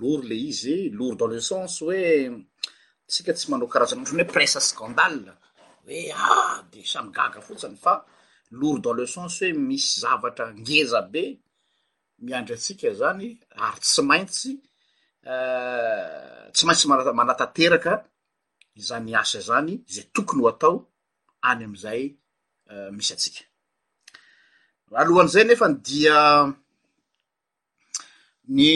Lourd le izy, lourd dans le sens hoe tsika tsy manao karazana ohatry ny hoe presse à scandale hoe ah dia samy gaga fotsiny fa lourd dans le sens hoe misy zavatra ngeza be miandry antsika zany ary tsy maintsy tsy maintsy manatanteraka izany asa izany zay tokony ho atao any am'izay misy atsika alohan'izay nefany dia Ny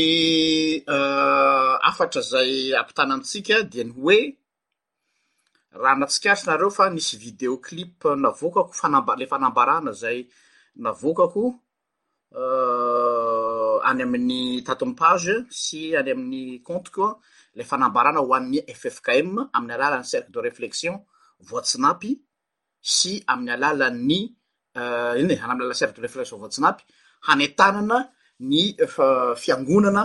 hafatra izay hampitana amintsika dia ny hoe, raha nahatsikaritra nareo fa nisy video clip navoakako fanamba- ilay fanambarana izay navoakako any amin'ny tato amin'ny page sy any amin'ny compte-ko an, ilay fanambarana ho an'ny ffkm amin'ny alalan'ny cercle de reflexion voatsinapy. sy amin'ny alalan'ny inona e, amin'ny alalan'ny cercle de reflexe Vaovao Atsinampy, hanentanana ny Fiangonana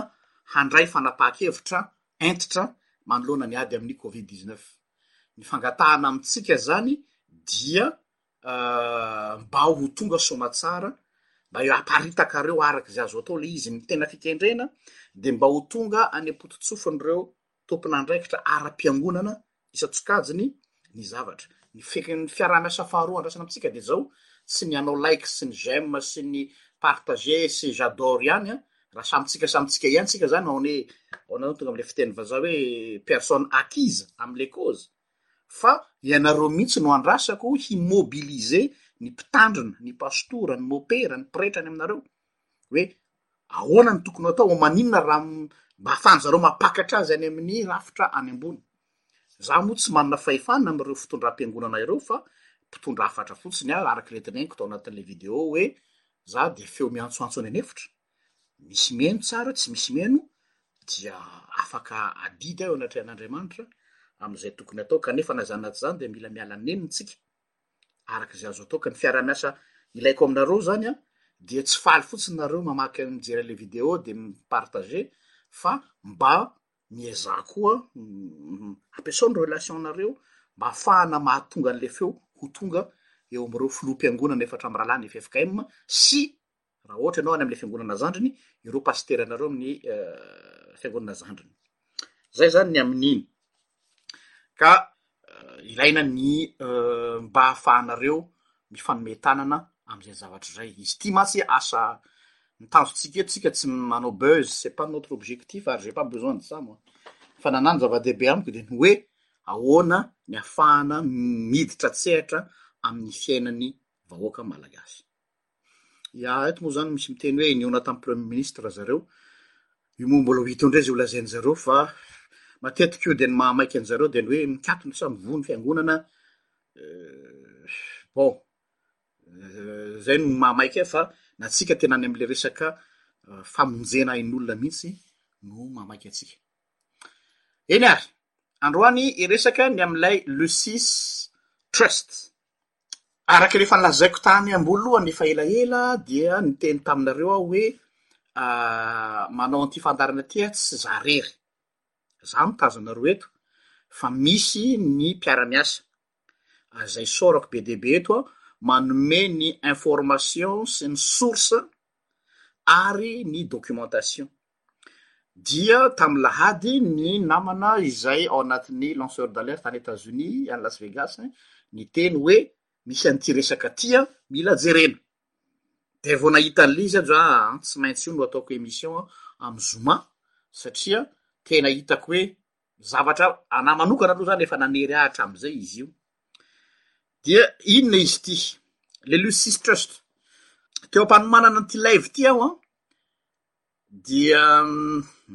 handray fanapahan-kevitra hentitra manoloana ny ady amin'ny Covid dix neuf. Ny fangatahana amintsika izany dia mba ho tonga soamatsara, mba haparitakareo araka izay azo atao ilay izy, ny tena fikendrena dia mba ho tonga any am-pototsofin'ireo tompon'andraikitra ara-piangonana isan-tsokajiny ny zavatra. Ny fekan'ny fiaraha-miasa faharoa andrasana amintsika dia izao, tsy ny hanao like sy ny j'aime sy ny partager sy j'adore ihany an, raha samy tsika samy tsika ihany tsika izany on est on a tonga amin'ilay fiteny vazaha hoe personne acquise amin'ilay cause fa ianareo mihitsy no andrasako hi-mobiliser ny mpitandrina, ny pastora, ny mopera, ny pretra any aminareo hoe Ahoana no tokony ho atao? Maninona raha mba ahafahan'ny zareo mampakatra azy any amin'ny rafitra any ambony? Izaho moa tsy manana fahefana amin'ireo fitondram-piangonana ireo fa mpitondra hafatra fotsiny aho, araka ilay teneniko tao anatin'ilay video hoe, izaho dia feo miantsoantso any an'efitra. Misy mihaino tsara, tsy misy mihaino, dia afaka adidy aho eo anatrehan'Andriamanitra amin'izay tokony atao. Kanefa na izany na tsy izany dia mila miala nenina isika. araka izay azo atao ka ny fiarahamiasa ilaiko aminareo zany a dia tsy faly fotsiny nareo mamaky an mijery an'la video de mipartage fa mba miezah koa ampiasao ny relation nareo mba afahana mahatonga an'la feo ho tonga eo am'ireo filohampiangonana efatra am'rahalahy ny ffkm sy Raha ohatra ianao any amin'ilay fiangonana zandriny, ireo pasiteranareo amin'ny eh, fiangonana zandriny. Zay zany ny amin'iny. Ka eh, ilaina ny eh, mba hahafahanareo mifanome tanana amin'izay zavatra izay. Izy ity mantsy asa ny tanjontsika eto tsika tsy manao buzz, c'est pas notre objectif ary j'ai pas besoin de ça moi. Fa nanany zava-dehibe amiko dia ny hoe ahoana ny afahana miditra tsehatra amin'ny fiainan'ny vahoaka malagasy. Ya eto moa zany misy miteny hoe nihaona tamin'ny premier ministre ry zareo, io moa mbola ho hita eo indray izay ho lazain'ny zareo fa matetika io dia ny mahamaika an'ny zareo dia ny hoe mikatona sa mivoha ny fiangonana euh, bon euh, zay no mahamaika fa na tsika tena any amin'ilay resaka euh, famonjena ain'olona mihitsy no mahamaika antsika eny ary androany iresaka ny amin'ilay lucis trust araka ny efa nolazaiko tany am-boalohany efa elaela dia niteny taminareo aho hoe manao an'ity fandaharana ity aho tsy za rery, za mitazona anareo eto fa misy ny mpiara-miasa izay saorako be dia be eto aho, manome ny information sy ny source ary ny documentation. dia tamin'ny lahady ny namana izay ao anatin'ny lanceur d'alerte any Etazonia, any Las Vegas, niteny hoe misy an'ity resaka ity an, mila jerena. Dia vao nahita an'ilay izy aho ah, ah, tsy maintsy io no ataoko émission amin'ny Zoma satria tena hitako hoe zavatra anah manokana aloha izany efa nanery ahy hatramin'izay izy io. Dia inona izy ity? Le Lucis Trust. Teo am-panomanana an'ity live ity aho an, ah, dia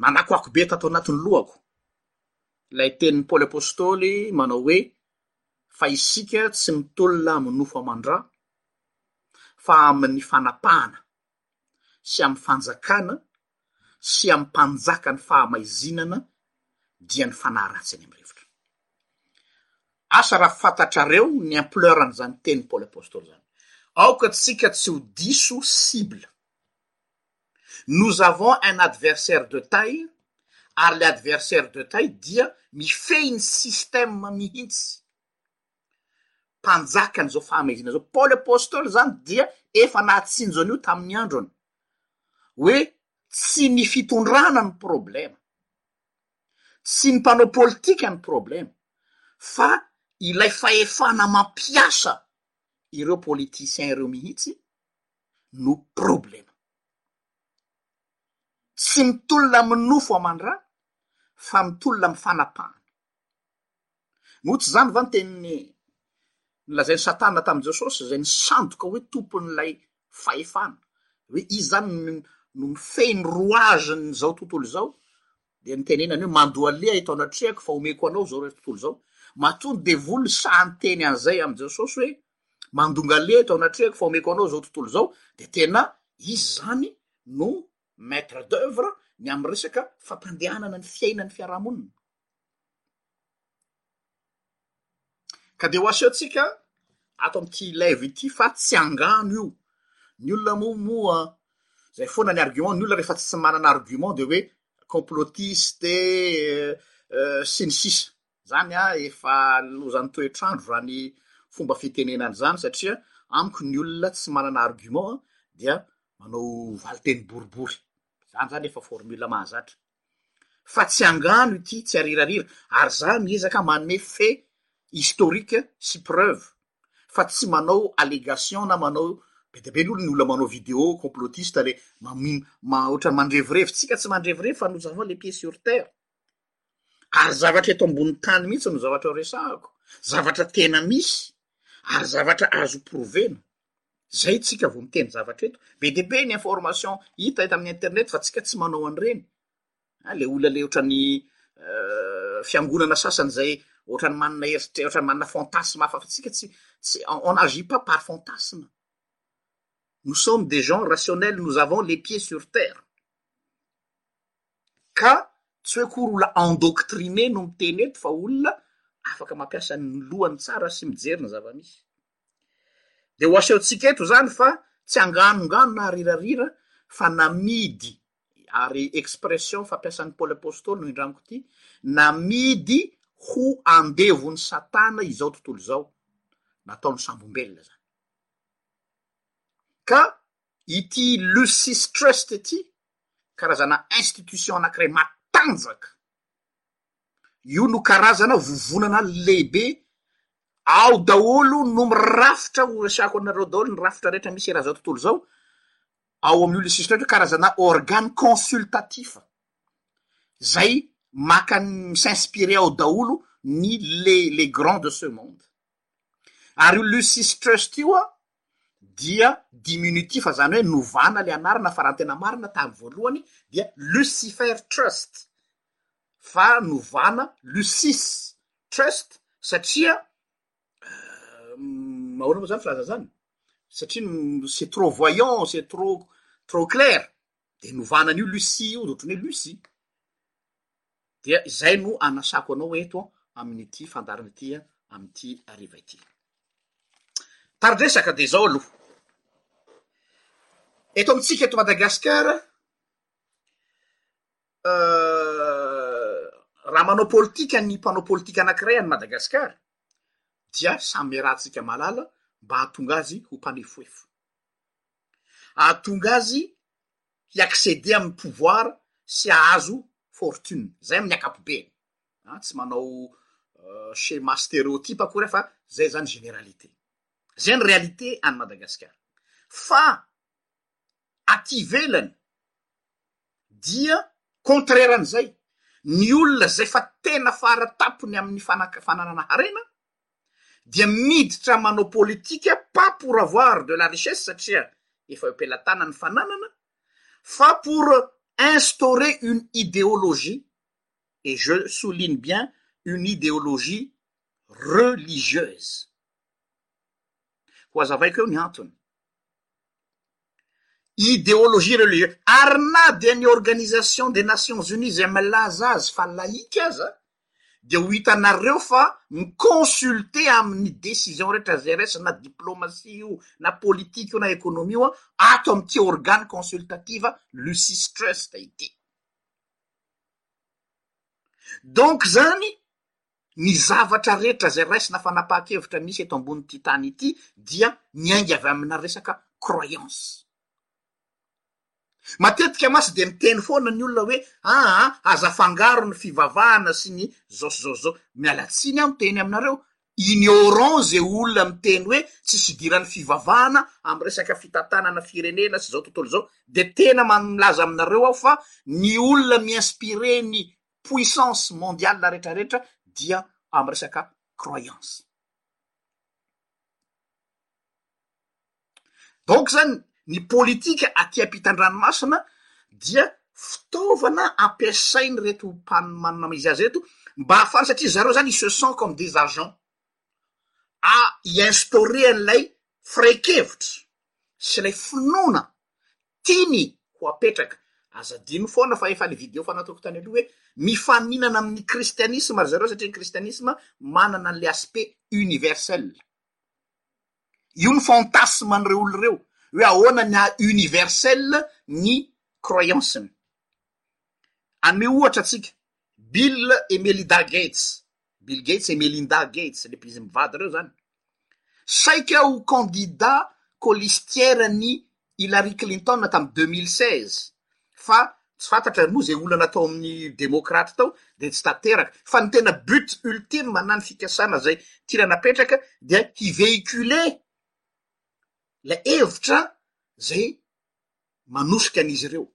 nanakoako be tato anatin'ny lohako ilay tenin'i Paoly Apôstôly manao hoe, fa isika tsy mitolona amin'ny nofo aman-dra, fa amin'ny fanapahana sy amin'ny fanjakana sy amin'ny mpanjakan'ny fahamaizinana, dia ny fanahy ratsy any amin'ny rivotra. Asa raha fantatrareo ny ampleur an'izany tenin'i Paoly Apôstôly izany. Aoka tsika tsy ho diso cible. Nous avons un adversaire de taille ary ilay adversaire de taille dia mifehy ny système mihitsy. Mpanjakan'izao fahamezana izao. Paoly Apostoly izany dia efa nahatsinjo an'io tamin'ny androny hoe tsy ny fitondrana ny problema, tsy ny mpanao politika ny problema fa ilay fahefana mampiasa ireo politiciens ireo mihitsy no problema. Tsy mitolona amin'ny nofo aman-dra fa mitolona amin'ny fanapahana. Moa tsy izany va ny tenin'ny nolazain'i Satana tamin'i Jesosy izay nisandoka hoe tompon'ilay fahefana, hoe izy izany no mifehy ny rouagen'izao tontolo izao, dia nitenenany hoe mandohalea eto anatrehako fa homeko anao izao tontolo izao. Matoa ny devoly sahy niteny an'izay amin'i Jesosy hoe mandonga letra ao anatrehako fa omeko anao zao tontolo zao de tena izy zany no maitre d'oeuvre ny amy resaka fampandehanana ny fiainan'ny fiarahamonina ka de ho asehontsika ato amty live ity fa tsy angano io ny olona moa moa zay foana ny argument ny olona rehefa tsy manana argument de hoe complotiste sy ny sisa Izany efa lozan'ny toetr'andro raha ny fomba fitenenana izany satria amiko ny olona tsy manana argument dia manao valinteny boribory. Izany izany efa formule mahazatra. Fa tsy angano ity tsy arirarira ary za miezaka manome fait historique sy preuve fa tsy manao allegation na manao be dia be aloha ny olona manao video complotiste le mamim- ma- ohatran'ny mandrevirevy. Tsika tsy mandrevirevy fa nous avons les pieds sur terre. ary zavatra eto ambony tany mihitsy no zavatra ho resahako zavatra tena misy ary zavatra azo provena zay tsika vao miteny zavatra eto be de be ny information hita eto amin'ny internet fa tsika tsy manao an'ireny a le olona le ohatrany eh, fiangonana sasany zay ohatrany manina heritre ohatrany manina fantasme afa fa tsika tsy tsy on agit pas par fantasme nous sommes des gens rationnels nous avons les pieds sur terre ka tsy hoe akory olona endoctriner no miteny eto fa olona afaka mampiasa ny lohany tsara sy mijery ny zava-misy, dia ho asehontsika eto izany fa tsy anganongano na arirarira fa namidy ary expression fampiasan'i Paoly Apôstôly no indramiko ity, namidy ho andevon'i Satana izao tontolo izao, nataony sambom-belona izany, ka Ity Lucis Trust ity, karazana institution anankiray matanjaka, io no karazana vovonana lehibe, ao daholo no mirafitra, horesahako anareo daholo ny rafitra rehetra misy eran'izao tontolo izao, ao amin'io Lucis Trust io, karazana organe consultatif, izay maka ny mi-s'inspirer ao daholo ny les grands de ce monde. ary io Lucis Trust io an, dia diminutif izany hoe novana ilay anarana fa raha ny tena marina tamin'ny voalohany dia Lucifer Trust fa novana Lucis Trust satria ahoana moa izany filaza izany satria c'est trop voyant, c'est trop trop clair. Dia novana an'io Lucie io, ohatran'ny hoe Lucie. Dia izay no anasako anao eto amin'ity fandaharana ity amin'ity hariva ity. Tari-dresaka dia izao aloha. Eto amintsika eto Madagasikara, euh, raha manao politika ny mpanao politika anankiray any Madagasikara, dia samy iarahantsika malala mba hahatonga azy ho mpanefoefo. ahatonga azy hi acceder amin'ny pouvoir sy ahazo fortune zay amin'ny akapobeny an, tsy manao schéma stéréotype akory aho fa zay zany généralité, zay ny réalité any Madagasikara fa aty ivelany dia contraire an'izay, ny olona zay fa tena fara tampony amin'ny fanaka- fananana harena dia miditra manao politika pas pour avoir de la richesse satria efa eo am-pelatanany ny fananana fa pour instaurer une idéologie et je souligne bien une idéologie religieuse. Ho azavaiko eo ny antony. Ideologie religieuse, ary na dia ny organisation des nations unies izay milaza azy fa laïque aza dia ho hitanareo fa mi-consulter amin'ny décision rehetra izay raisina na diplomatie io na politique io na économie io ato amin'ity organe consultative Lucis Trust ity. Donc izany Ny zavatra rehetra izay raisina fanapahan-kevitra misy eto ambonin'ity tany ity dia miainga avy amina resaka croyance. Matetika mantsy dia miteny foana ny olona hoe aa aza afangaro ny fivavahana sy ny zao sy zao sy zao. Miala tsiny aho miteny aminareo, ignorant izay olona miteny hoe tsisy idiran'ny fivavahana amin'ny resaka fitantanana firenena sy izao tontolo izao dia tena milaza aminareo aho fa ny olona mi-inspirer ny puissance mondiale rehetra rehetra dia am resaka croyance donc zany ny politika aty ampitandranomasina dia fitaovana ampiasainy reto mpanomanina izy azy reto mba hahafany satria zareo zany i sesent comme des agents a i instaurer an'ilay firaikevitra sy ilay finoana tiany ho apetraka. Aza adino foana fa efa le video fa nataoko tany aloha hoe mifaninana amin'ny kristianisma ry zareo satria ny kristianisma manana an'le aspect universel. Io no fantasme an'ireo olona ireo hoe ahoana ny haha universel ny croyance-ny. Hanome ohatra antsika, Bill et Melinda Gates, Bill Gates et Melinda Gates, le mpiz- mivady reo zany, saika ho kandida kôlistiera-n'i Hillary Clinton tamin'ny deux mille seize, fa tsy fantatra moa ze olana tao amin'ny demokraty tao de tsy tanteraka, fa ny tena but ultime na ny fikasana zay tiany hanapetraka dia hi-vehiculer lay hevitra zay manosika an'izy ireo.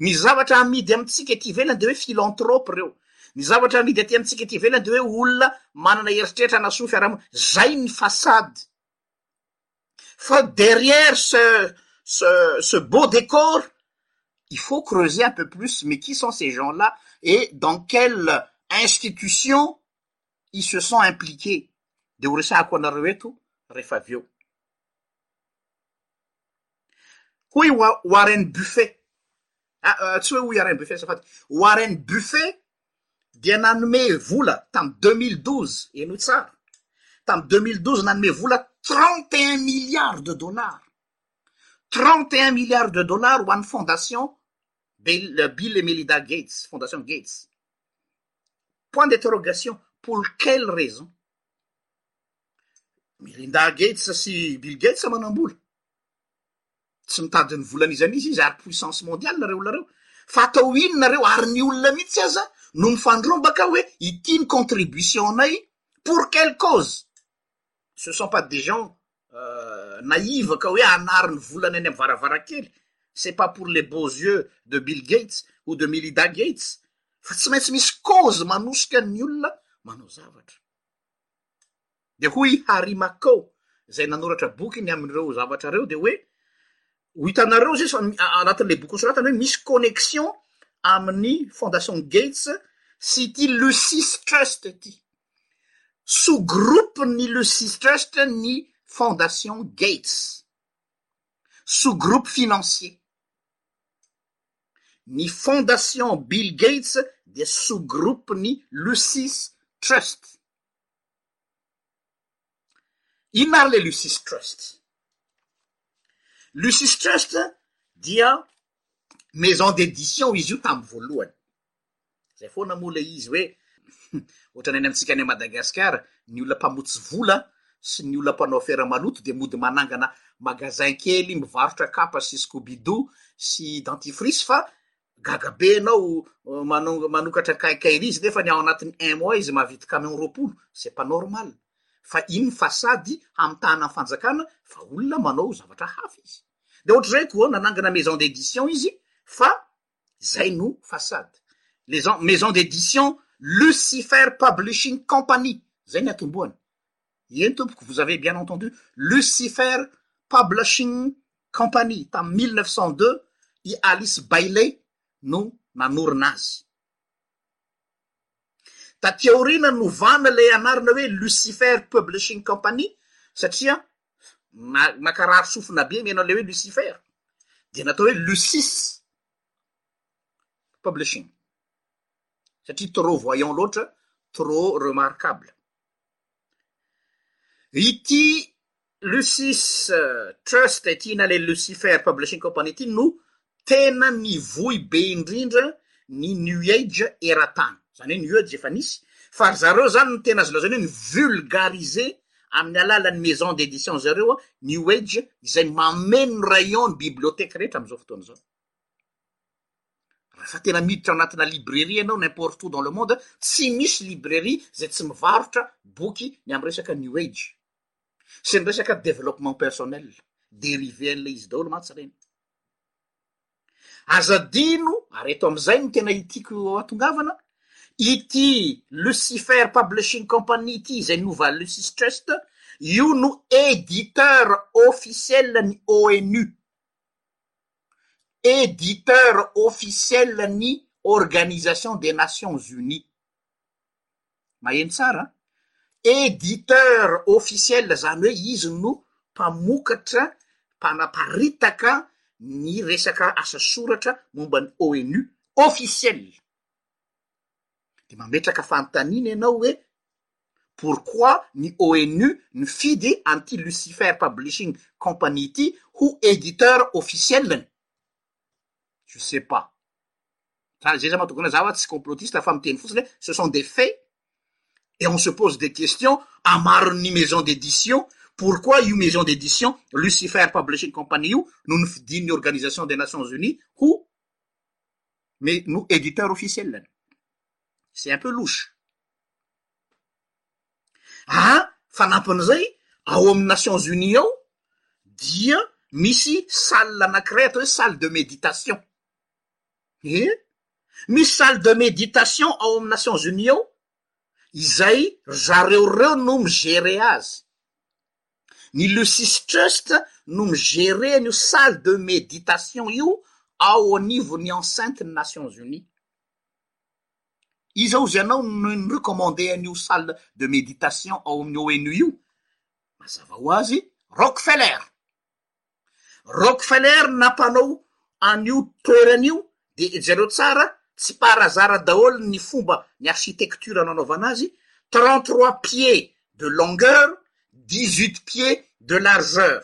Ny zavatra amidy amintsika ety ivelany dia hoe philanthrope ireo. Ny zavatra amidy aty amintsika ety ivelany dia hoe olona manana eritreritra hanasoa ny fiarahamonina. Izay ny façade. Fa derrière ce, ce, ce beau décor, il faut creuser un peu plus, mais qui sont ces gens-là et dans quelle institution ils se sont impliqués? Dia horesahako anareo eto rehefa avy eo. hoiaoareny buffet tsy hoe o aren buffet safaty oareny buffet dea nanome vola tam deux mille douze eny ho tsara tam deux mille dozy nanome vola trente et un milliard de dollars trente et un milliard de dollar ho an'ny fondation bbille euh, et melida gates fondation gates point d'interrogation pour quelle raison Melinda Gates sy Bill Gates manam-bola. Tsy mitady ny volan'izy an'izy izy ary puissance mondiale ireo olona ireo. Fa atao inona ireo ary ny olona mihitsy aza no mifandrombaka hoe ity ny contribution-nay pour quelle cause? Ce sont pas des gens euh, naïves ka hoe hanary ny volany any amin'ny varavarankely. C'est pas pour les beaux yeux de Bill Gates ou de Melinda Gates fa tsy maintsy misy cause manosika ny olona manao zavatra. Dia hoy i Harry McCow, izay nanoratra boky ny amin'ireo zavatra ireo, dia hoe, Ho hitanareo izay fa anatin'ilay boky nosoratany hoe misy connexion amin'ny Fondation Gates sy ity Lucis Trust ity. Sous-groupe ny Lucis Trust ny Fondation Gates. Sous-groupe financier. Ny Fondation Bill Gates dia sous-groupe ny Lucis Trust. Inona ary ilay Lucis Trust? Lucis Trust dia maison d'édition izy io tamin'ny voalohany. Izay foana moa ilay izy hoe ohatran'ny any amintsika any Madagasikara, ny olona mpamotsy vola sy ny olona mpanao afera maloto dia mody manangana magasin kely mivarotra kapa sy scooby-doo sy dentifrice fa gaga be ianao mano- manokatra kaikaina izy nefa ny ao anatin'ny un mois izy mahavita camion roapolo c'est pas normal fa iny ny fasady hamitahana ny fanjakana fa olona manao zavatra hafa izy de ohatr'izay koa nanangana maison d'édition izy fa zay no fasady les gens- maison d'édition lucifer publishing company zay ny atombohany eny tompoko vous avez bien entendu lucifer publishing company tam mille neuf cent deux i alice bailey no nanorina azy taty aoriana novana le anarina hoe lucifer publishing company satria na- nakarary sofina be ny anao le hoe lucifer de natao hoe lucis publishing satria trop voyant loatra trop remarquable Ity Lucis Trust ity na ilay Lucifer Publishing Company ity no tena nivoy be indrindra ny New Age eran-tany, izany hoe New Age efa nisy fa ry zareo izany no tena azo lazaina hoe mi-vulgariser amin'ny alalan'ny maison d'édition zareo New Age izay mameno ny rayon ny bibliothèque rehetra amin'izao fotoana izao. Rehefa tena miditra anatina librairie ianao n'importe où dans le monde, tsy misy librairie izay tsy mivarotra boky ny amin'ny resaka new age sy ny resaka développement personnel, dérivé an'ilay izy daholo mantsy ireny. Aza adino, ary eto amin'izay no tena tiako hahatongavana, ity Lucifer publishing company ity izay nova Lucis Trust, io no éditeur officiel-n'ny ONU. Editeur officiel ny organisation des nations unis, maheno tsara an, editeur officiel zany hoe izy no mpamokatra, mpanaparitaka ny resaka asa soratra momba ny ONU officiel. de mametraka fanontaniana ianao hoe pourquoi ny ONU nifidy an'ity lucifer publishing company ity ho editeur officiel-ny? Je sais pas, za le zay za matoky an'ahy, za tsy complotiste fa miteny fotsiny hoe ce sont des faits et on se pose des questions hamaron'ny maison d'édition pourquoi io maison d'édition lucifer publishing company io no nofidin'ny organisation des nations unies ho no no editeur officiel-ny. C'est un peu louche. Ary fanampin'izay, ao amin'ny Nations Unies ao dia misy salle anankiray atao hoe salle de méditation. Ie, misy salle de méditation ao amin'ny Nations Unies ao izay ry zareo ireo no mi-gerer azy. Ny Lucis Trust no mi-gerer an'io salle de méditation io ao anivon'ny enceinte ny Nations Unies. Iza hozy ianao no ni-recommande an'io salle de méditation ao amin'ny ONU io? Mazava ho azy, Rockefeller. Rockefeller nampanao an'io toerana io dia jereo tsara tsy par hasard daholo ny fomba ny architecture nanaovana azy, trente trois pieds de longueur, dix huit pieds de largeur.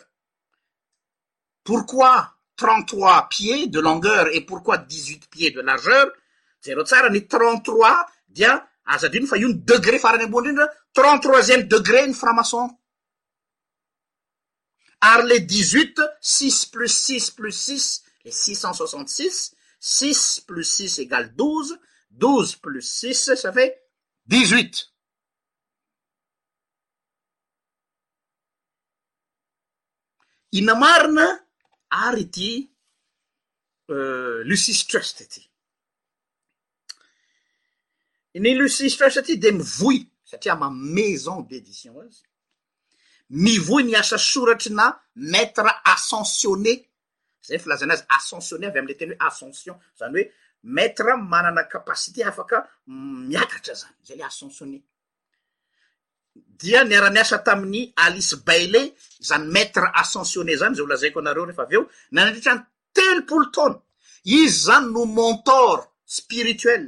Pourquoi trente trois pieds de longueur et pourquoi dix huit pieds de largeur? Jereo tsara ny trente trois dia aza adino fa io ny degré farany ambony indrindra, trente troisième degré ny franc-maçon. ary le dix huit six plus six plus six le six cent soixante six six plus six egal douze douze plus six safet dixhuit inamarina ary ty euh, lusis trustty Ny Lucie Strauss ity dia mivoy satria ama maison d'édition azy, mivoy ny asa soratry na Maître Ascensionné, izay ny filazana azy, Ascensionné avy amin'ilay teny hoe ascension, izany hoe Maître manana capacité afaka miakatra izany, izay ilay Ascensionné. Dia niara-niasa tamin'i Alice Bailey izany Maître Ascensionné izany, izay holazaiko anareo rehefa avy eo, nandritra ny telopolo taona, izy zany no mentor spirituel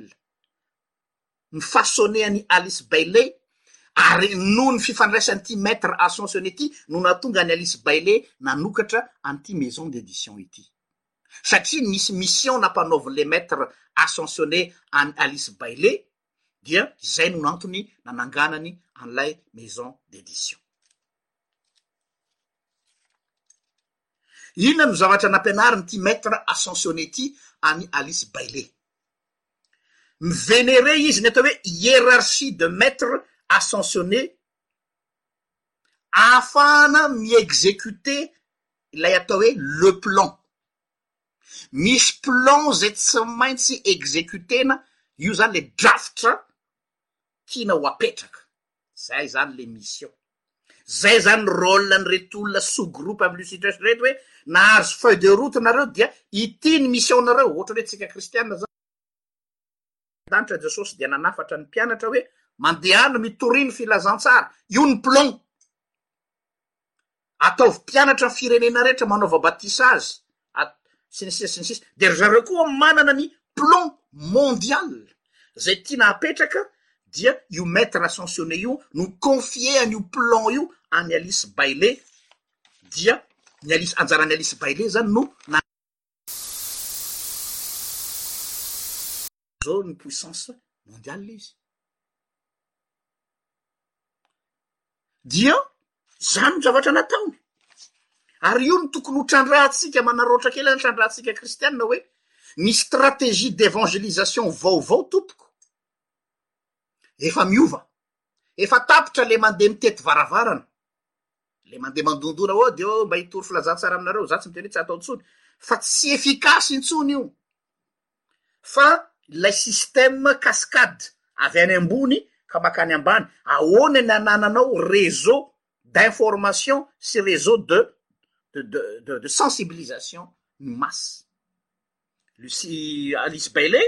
ny fasonehan'i Alice Bailey ary noho ny fifandraisan'ity Maitre Ascensione ity no nahatonga an'i Alice Bailey nanokatra an'ity maison d'édition ity satria nisy mission nampanaovin'ilay Maitre Ascensione an'i Alice Bailey dia izay no nantony nananganany an'ilay maison d'édition. Inona no zavatra nampianarin'ity Maître Ascensione ity an'i Alice Bailey? Mi-venerer izy ny atao hoe hiérarchie de Maître Ascensione ahafahana mi-executer ilay atao hoe le plan. Misy plan izay tsy maintsy executer-na, io izany ilay drafitra tiana ho apetraka. Zay zany le mission. Zay zany rôle an'ireto olona sous groupe am'lio situation reto hoe nahazo feuille de route nareo dia ity ny mission nareo. Ohatra hoe tsika kristiana zany, Danitra Jesosy dia nanafatra ny mpianatra hoe mandehana mitoria ny filazantsara. Io ny plomb. ataovy mpianatra ny firenena rehetra manaova batisa azy at sy ny sisa sy ny sisa de ry zareo koa manana ny plan mondial zay tiana hapetraka dia io maitre ascensionne io no confier an'io plan io any alice baile dia ny alice anjaran'ny alice baile zany no na Zao ny puissance mondiale izy. Dia zany no zavatra nataony. Ary io no tokony ho trandrahantsika manararaotra kely any trandrahantsika kristianina hoe ny stratégie d'évangélisation vaovao tompoko efa miova. Efa tapitra le mandeha mitety varavarana. le mandeha mandondona ao de ao mba hitory filazantsara aminareo za tsy miteny hoe tsy atao ntsony fa tsy efficace intsony io fa ilay systeme cascade avy any ambony ka makany ambany ahoana ny anananao réseau d'information sy réseau de de de sensibilisation ny masse lucie alice bailey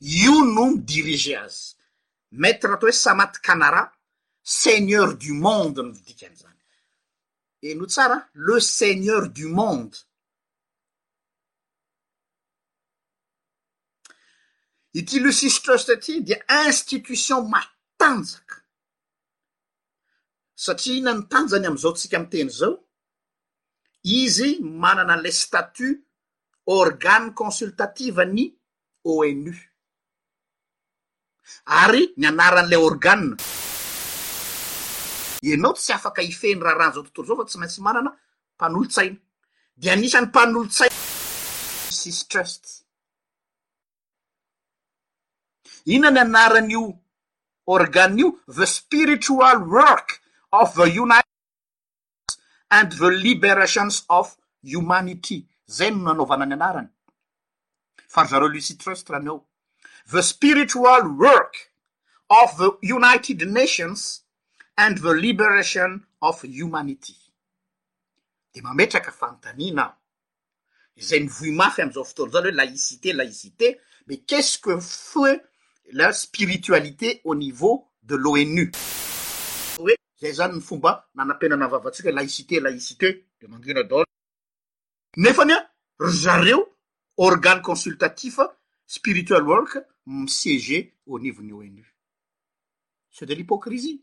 io no mi-diriger azy, maître atao hoe Samat Kanara, seigneur du monde no dikan'izany, henoy tsara an, le seigneur du monde, ity Lucis Trust ity dia institution matanjaka, satria inona no tanjany amin'izao tsika miteny izao, izy manana ilay statut organe consultative ny ONU. Ary ny anaran'ilay organe. Ianao tsy afaka hifehy ny raharahan'izao tontolo izao fa tsy maintsy manana mpanolotsaina. Dia anisan'ny mpanolotsaina Isis Trust. Inona ny anaran'io organe io? The Spiritual Work of the United. Justice and the Liberations of Humanity, zay no nanaovana ny anarany fa ry zareo Lucy Trust raha ny eo, The Spiritual Work of the United Nations and the Liberation of Humanity. Dia mametraka fanontaniana aho. izay mivoy mafy amin'izao fotoana izao le hoe laïcité laïcité, mais qu'est ce que feux leur spiritualité au niveau de l'ONU? Hoe zay zany ny fomba nanapenana vavantsika hoe laïcité laïcité de mangina daholo, nefany an ry zareo organe consultatif spiritual work mi-siéger au niveau ny ONU, c'est de l'hypocrisie.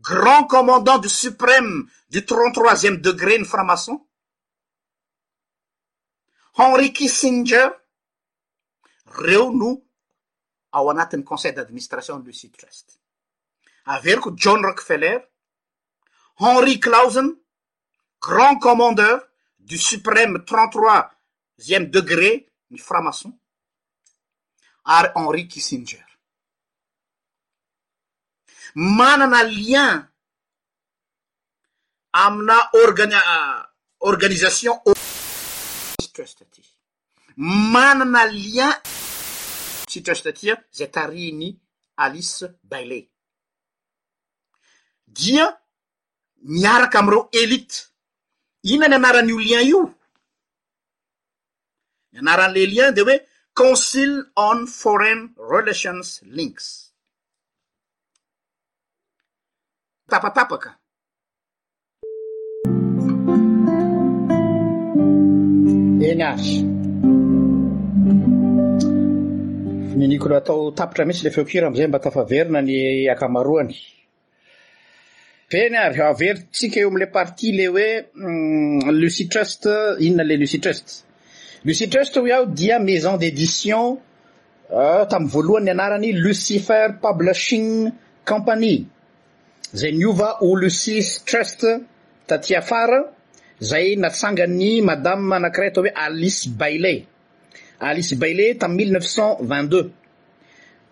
grand commandant du supreme du trente troisième degré ny franc-maçon Henry Kissinger reo no ao anatin'ny conseil d'administration Lucid Trust averiko John Rockefeller Henry Clausen grand commandeur du supreme trente troisième degré ny franc-maçon ary Henry Kissinger manana lien amina organa organisation misy trust aty, manana lien sy trust aty izay tarihin'i Alice Bailey dia miaraka amin'ireo elite, inona ny anaran'io lien io? Ny anaran'ilay lien dia hoe Council on Foreign Relations Links. Tapatapaka. Enas. Fininikolo atao tapitra mihitsy ilay feon-kira amin'izay mba tafaverina ny akamaroany. Eny ary, averintsika eo amin'ilay partie ilay hoe Lucy Trust, inona ilay Lucy Trust? Lucy Trust hoy aho dia maison d'édition euh, tamin'ny voalohany ny anarany Lucifer Publishing Company, izay niova ho Lucy's Trust taty afara, izay natsangan'ny madame anankiray atao hoe Alice Bailey. Alice Bailey tamin'ny mille neuf cent vingt deux.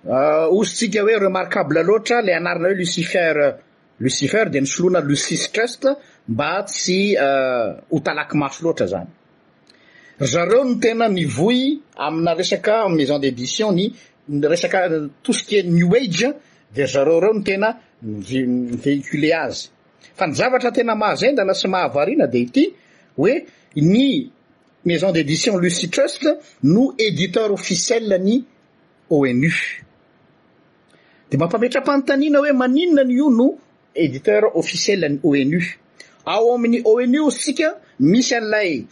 Hosotsika hoe remarquable loatra ilay anarana hoe Lucifer Lucifer dia nisoloana Lucis Trust mba tsy ho talaky maso loatra izany. Ry zareo no tena mivoy amina resaka maison d'édition ny resaka tout ce qui est new age dia ry zareo ireo no tena mivéhiculer azy. Fa ny zavatra tena mahazendana sy mahavariana dia ity hoe ny Maison d'édition Lucy Trust no éditeur officiel ny ONU. Dia mampametra-panontaniana hoe maninona ny io no éditeur officiel ny ONU. Ao amin'ny ONU hozy tsika misy an'ilay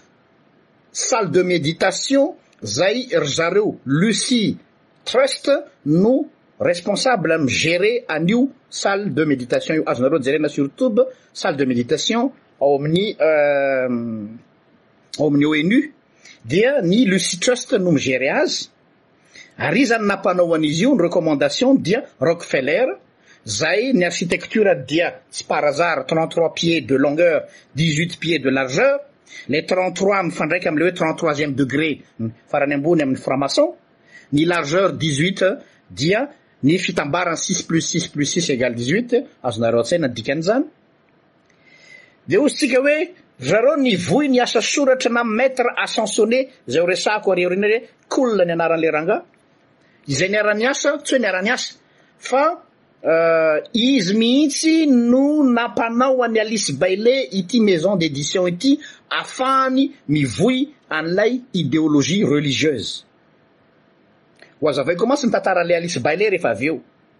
salle de méditation zay ry zareo Lucy Trust no responsable mi-gérer an'io salle de méditation io. Azonareo jerena sur tube salle de méditation ao amin'ny ao amin'ny ONU dia ny Lucy Trust no mi-gérer azy ary iza no nampanao an'izy io ny recommandation dia Rockefeller zay ny architecture dia tsy par hasard 33 pieds de longueur 18 pieds de largeur le 33 mifandraika amin'le hoe 33e degré farany ambony amin'ny franc-maçon ny largeur 18 dia ny fitambarany 6 plus 6 plus 6 égale 18 azonareo an-tsaina ny dikan'izany Dia hoy isika hoe zareo nivoy ny asa soratra na Maître Ascensionné izay ho resahako ary aoriana hoe Cool ny anaran'ilay rangah izay niara-niasa, tsy hoe niara-niasa fa izy mihitsy no nampanao an'i Alice Bailey ity maison d'édition ity afahany mivoy an'ilay idéologie religieuse. Ho azavaiko koa mantsy ny tantaran'ilay Alice Bailey rehefa avy eo.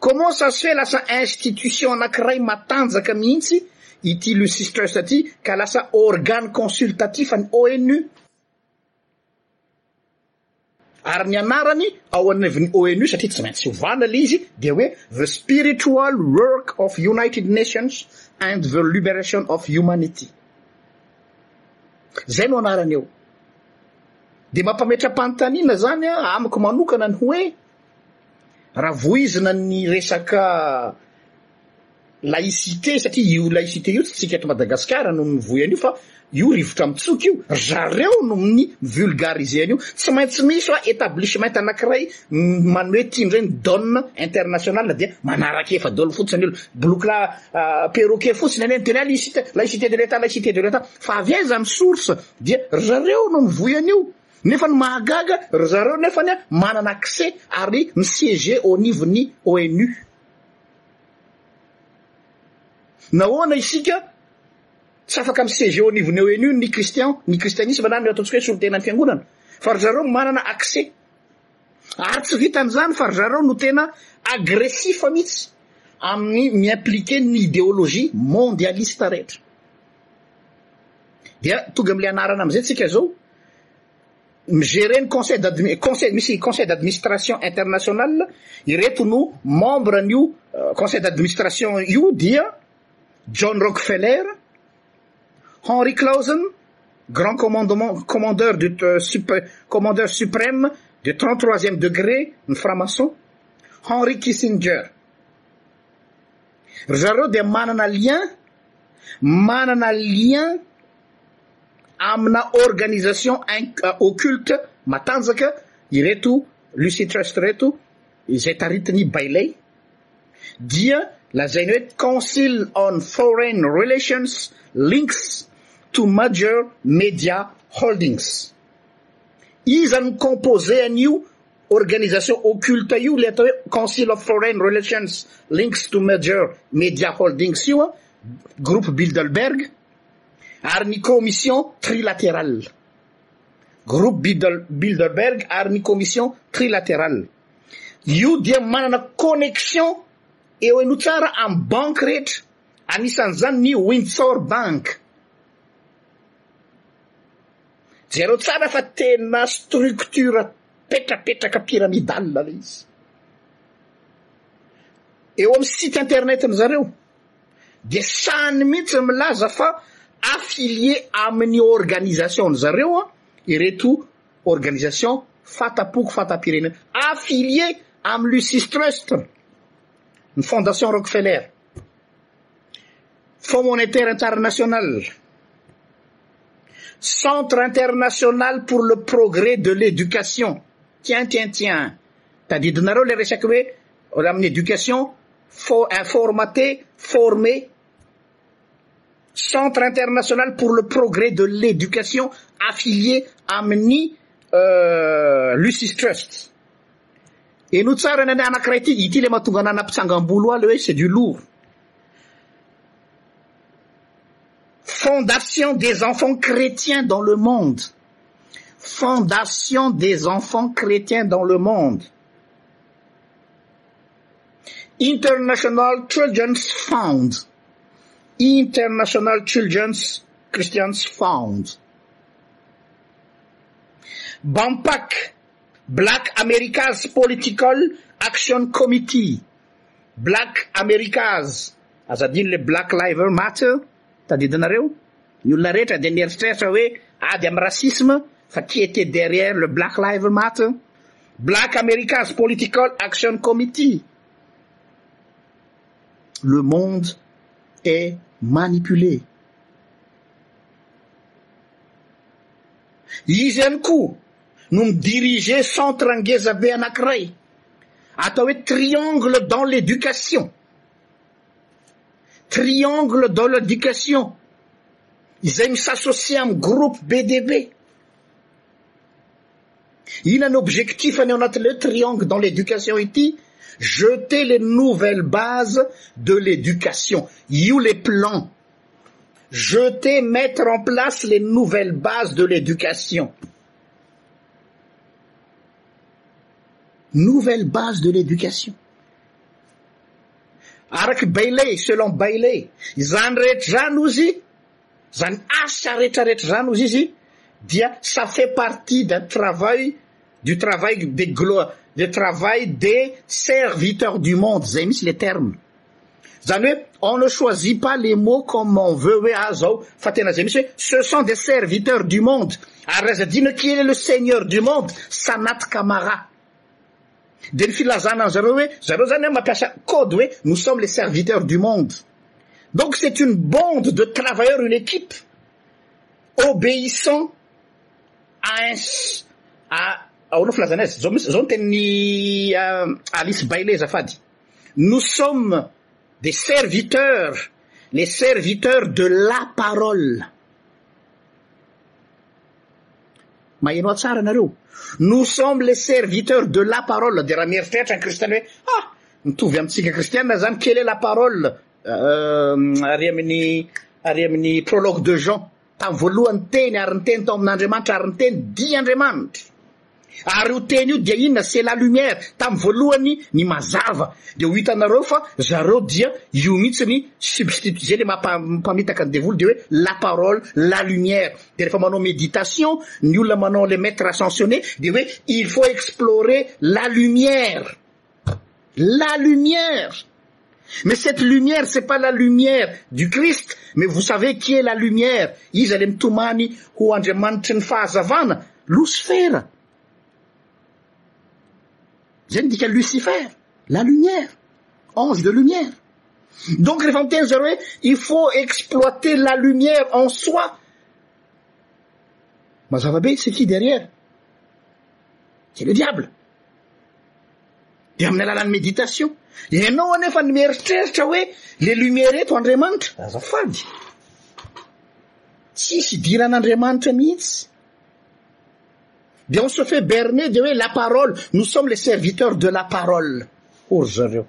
Comment ça se fait lasa institution anakiray matanjaka mihitsy ity Lucis Trust ity ka lasa organe consultatif an'ny ONU? Ary ny anarany ao anivon'ny ONU satria tsy maintsy ovana le izy dia hoe The Spiritual Work of United Nations and the Liberation of Humanity. Zay no anarany eo. Dia mampametra-panontaniana zany amiko manokana ny hoe, Raha voizina ny resaka laïcité, satria io laïcité io tsy tsika eto Madagasikara no mivoy an'io fa io rivotra mitsoka io, ry zareo no mi vulgariser an'io. Tsy maintsy misy hoa etablissement anankiray manome ity indray ny donne internationale dia manaraka efa daholo fotsiny ny olona. Bilokla perroquet fotsiny anie ny teny hoe laïcité, laïcité de l'Etat, laïcité de l'Etat. Fa avy aiza ny source? Dia ry zareo no mivoy an'io. Nefa ny mahagaga, ry zareo nefany manana accès ary mi-siège ao anivon'ny ONU. Nahoana isika tsy afaka mi-siège ao anivon'ny ONU ny Kristian, ny Kristianisma na ny ataontsika hoe solontenan'ny Fiangonana? Fa ry zareo manana accès. Ary tsy vitan'izany fa ry zareo no tena agressif mihitsy amin'ny mi-impliquer ny ideologie mondialiste rehetra. Dia tonga amin'ilay anarana amin'izay tsika izao, mi-gerer ny conseil d'admi- conseil misy conseil d'administration international ireto no membre an'io conseil d'administration io dia John Rockefeller Henry Clausen grand commandement commandeur de euh, sup- commandeur suprême de 33e degré ny franc-maçon Henry Kissinger ry zareo dia manana lien manana lien amina organisation occulte matanjaka ireto Lucy Trust ireto izay taritin'i Bailey dia lazainy hoe Council on Foreign Relations Links to Major Media Holdings. Iza no composé an'io organisation occulte io ilay atao hoe Council of Foreign Relations Links to Major Media Holdings io a? Groupe Bilderberg. ary ny Commission trilatérale, Groupe Bilderberg ary ny Commission trilatérale. Io dia manana connexion eo enoa tsara amin'ny banky rehetra, anisan'izany ny Windsor Bank. Jereo tsara fa tena structure petrapetraka pyramidale ilay izy. Eo amin'ny site internet-ny zareo. Dia sahany mihitsy milaza fa affilié amin'ny organisation-ny zareo ireto organisation fata-poko fata-pirenena. Affilié amin'ny Lucis Trust, ny Fondation Rockefeller, Fonds Monétaire International, Centre International pour le Progrès de l'Education. Tiens tiens tiens. Tadidinareo ilay resaka hoe oe aminy éducation fnformaté formé centre international pour le progrès de l'éducation affilie euh, aminy lucis trust e no tsara na anakray ity i ty le mahatonga nanapisangamboloaleoe c'est du lourd fondation des enfants chrétiens dans le monde fondation des enfants chrétiens dans le monde international childrens found international childrens christians foundbamp black americas political action committee black americas azadino le blackliver matte Tadidinareo? Ny olona rehetra dia mieritreritra hoe ady amin'ny racisme fa qui était derrière le Black Lives Matter? Black Americans Political Action Committee? Le monde est manipulé. Izy ihany koa no mi-diriger centre ngezabe anankiray atao hoe Triangle dans l'éducation. triangle dans l'éducation izay mis'associer am groupe bdb ina n objectif anynatle triangle dans l'éducation iti jeter les nouvelles bases de l'éducation y ou les plans jeter mettre en place les nouvelles bases de l'éducation nouvelle base de l'éducation araky bailey selon bailey zany rehetra zan ozy zany aareetrareetra zan ozy izy dia ça fait partie d'un travail du travail des glo du travail des serviteurs du monde zay misy les termes zany oe on ne choisit pas les mots comme on veut oe azao fa tena zay misy oe ce sont des serviteurs du monde aryazadina qui est le seigneur du monde de filazana n zareo oe zareo zany a mampiasa code oe nous sommes les serviteurs du monde donc c'est une bonde de travailleur une équipe obéissant à ans aonaflazanas azao n tenny euh, alic baylaz afady nous sommes des serviteurs les serviteurs de la parole Maheno ahy tsara nareo? Nous sommes les serviteurs de la parole dia raha mieritreritra ny kristiana hoe ha ah, mitovy amintsika kristiana zany quelle est la parole euh, ary amin'ny ary amin'ny prologue de Jean tamin'ny voalohany teny ary ny teny tao amin'Andriamanitra ary ny teny dia Andriamanitra ary io teny io dia inona c'est la lumière tamin'ny voalohany ny mazava dia ho hitanareo fa zareo dia io mihitsy ny substitut zay le mampamitaka ny devoly dia hoe la parole la lumière de refa manao méditation ny olona manao le maître ascentionne de oe il faut explorer la lumière la lumière mais cette lumière c'est pas la lumière du christ mais vos savez qui est la lumière izy ale mitomany ho andr manitry ny fahazavana losfera Zay no dika Lucifer, la lumière, ange de lumière. Donc rehefa miteny zareo hoe il faut exploiter la lumière en soi, mazava be c'est qui derrière? C'est le diable. De amin'ny alalan'ny méditation. Ianao anefa ny mieritreritra hoe le lumière eto Andriamanitra, azafady. Tsisy idiran'Andriamanitra mihitsy. Dia on se fait berner dia hoe la parole, nous sommes les serviteurs de la parole. Ho ry zareo.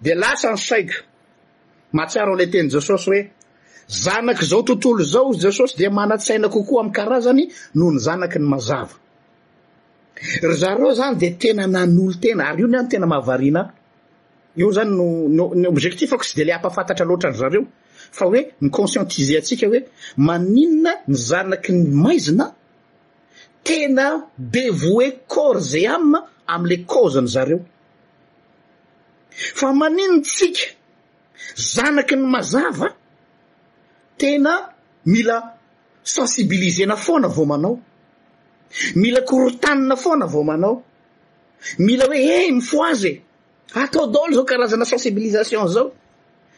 Dia lasa ny saiko. Mahatsiaro an'ilay teny Jesosy hoe zanak'izao tontolo izao i Jesosy dia manan-tsaina kokoa amin'ny karazany noho ny zanaky ny mazava. Ry zareo izany dia tena nanolo-tena, ary io ny any tena mahavariana. Io zany no no ny objectif-ko tsy dia le hampafantatra loatra an-dry zareo fa hoe mi-conscientiser antsika hoe maninona ny zanaky ny maizina tena devoue corps et âme amin'le cause-ny zareo. Fa maninona tsika zanaky ny mazava tena mila sensibiliser-na foana vao manao, mila korotanina foana vao manao. Mila hoe hey mifohaza e! Atao daholo izao karazana sensibilisation izao.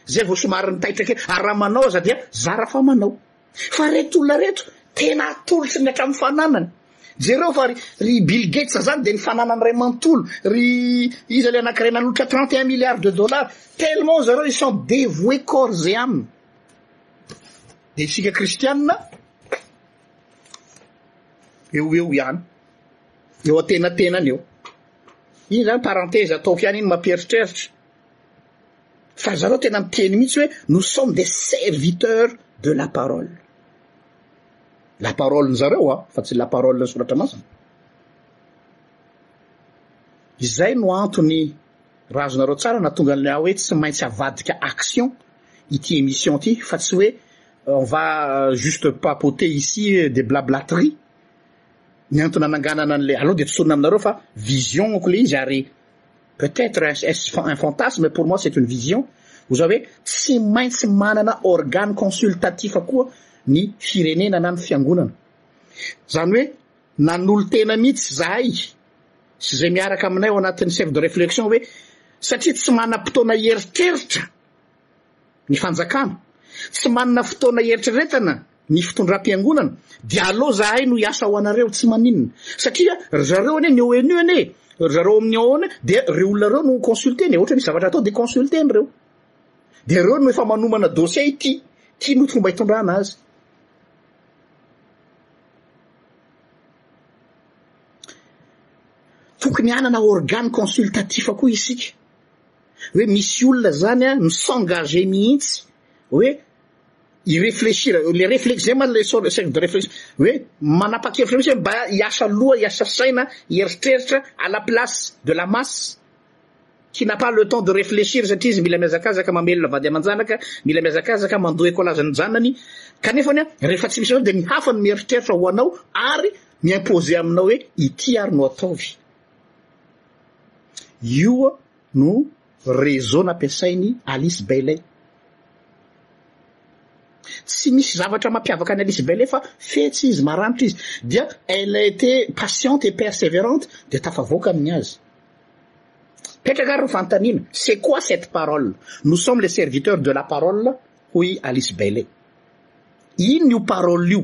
Izay vao somary nitaitra kely. Ary raha manao aza dia zara fa manao. Fa ireto olona ireto, tena atolotry ny hatramin'ny fananany. Jereo fa ry, ry Bill Gates izany dia ny fananany iray manontolo. Ry iza ilay anankiray nanolotra 31 milliards de dollars. Tellement zareo ils sont dévoués corps et âme. Dia isika kristianina, eo eo ihany. Eo antenatenany eo. Iny zany parenthèse ataoko ihany iny mampieritreritra. Fa zareo tena miteny mihitsy hoe nous sommes des serviteurs de la parole. La parole ny zareo a, fa tsy la parole ny soratra masina. Izay no antony razonareo tsara na tonga an'ilay hoe tsy maintsy avadika action ity émission ity fa tsy hoe on va euh, juste papoter ici euh, des blablateries Ny antony ananganana an'ilay aloha dia tsorina aminareo fa vision-ko ilay izy ary peut-être est-ce un fantasme mais pour moi c'est une vision ho za hoe tsy maintsy manana organe consultatif koa ny firenena na ny fiangonana. Izany hoe nanolo-tena mihitsy izahay sy izay miaraka aminay ao anatin'ny cercle de réflexion hoe satria tsy manam-potoana hieritreritra ny fanjakana, tsy manana fotoana hieritreretana ny fitondram-piangonana, dia aleo zahay no hiasa ho anareo, tsy maninona, satria ry zareo anie ny ONU anie e, ry zareo amin'ny ONU dia ireo olona ireo no consulter-ny e, ohatra hoe misy zavatra atao dia consulter-ny ireo, dia ireo no efa manomana dossier ity, ity no fomba hitondrana azy. Tokony hanana organe consultatif koa isika. hoe misy olona zany a mi s'engager mihitsy hoe i réfléchir le réflexe zay ma le cercle de réflexion hoe manapa-kevitra mihitsy hoe mba hiasa loha hiasa saina hieritreritra à la place de la masse qui n'a pas le temps de réfléchir satria izy mila mihazakazaka mamelona vady aman-janaka mila mihazakazaka mandoa écolage ny zanany kanefany a rehefa tsy misy anao dia ny hafa no mieritreritra ho anao ary mi-imposer aminao hoe ity ary no ataovy io no réseau nampiasain'i Alice Bailey. Tsy misy zavatra mampiavaka an'i Alice Bailey fa fetsy izy, maranitra izy, dia elle a été patiente et persévérante, dia tafavoaka amin'ny azy. Petraka ary ny fanontaniana, c'est quoi cette parole? Nous sommes les serviteurs de la parole, hoy Alice Bailey. Inona io parole io?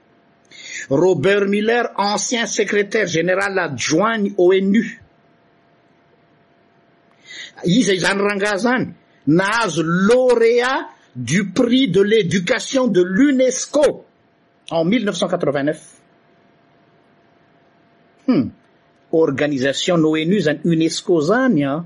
Robert Mueller, ancien secrétaire général adjoint ny ONU. Iza izany rangaha izany? Nahazo lauréat du prix de l'éducation de l'UNESCO en 1989. Hum, organisation-n'ONU izany UNESCO izany an!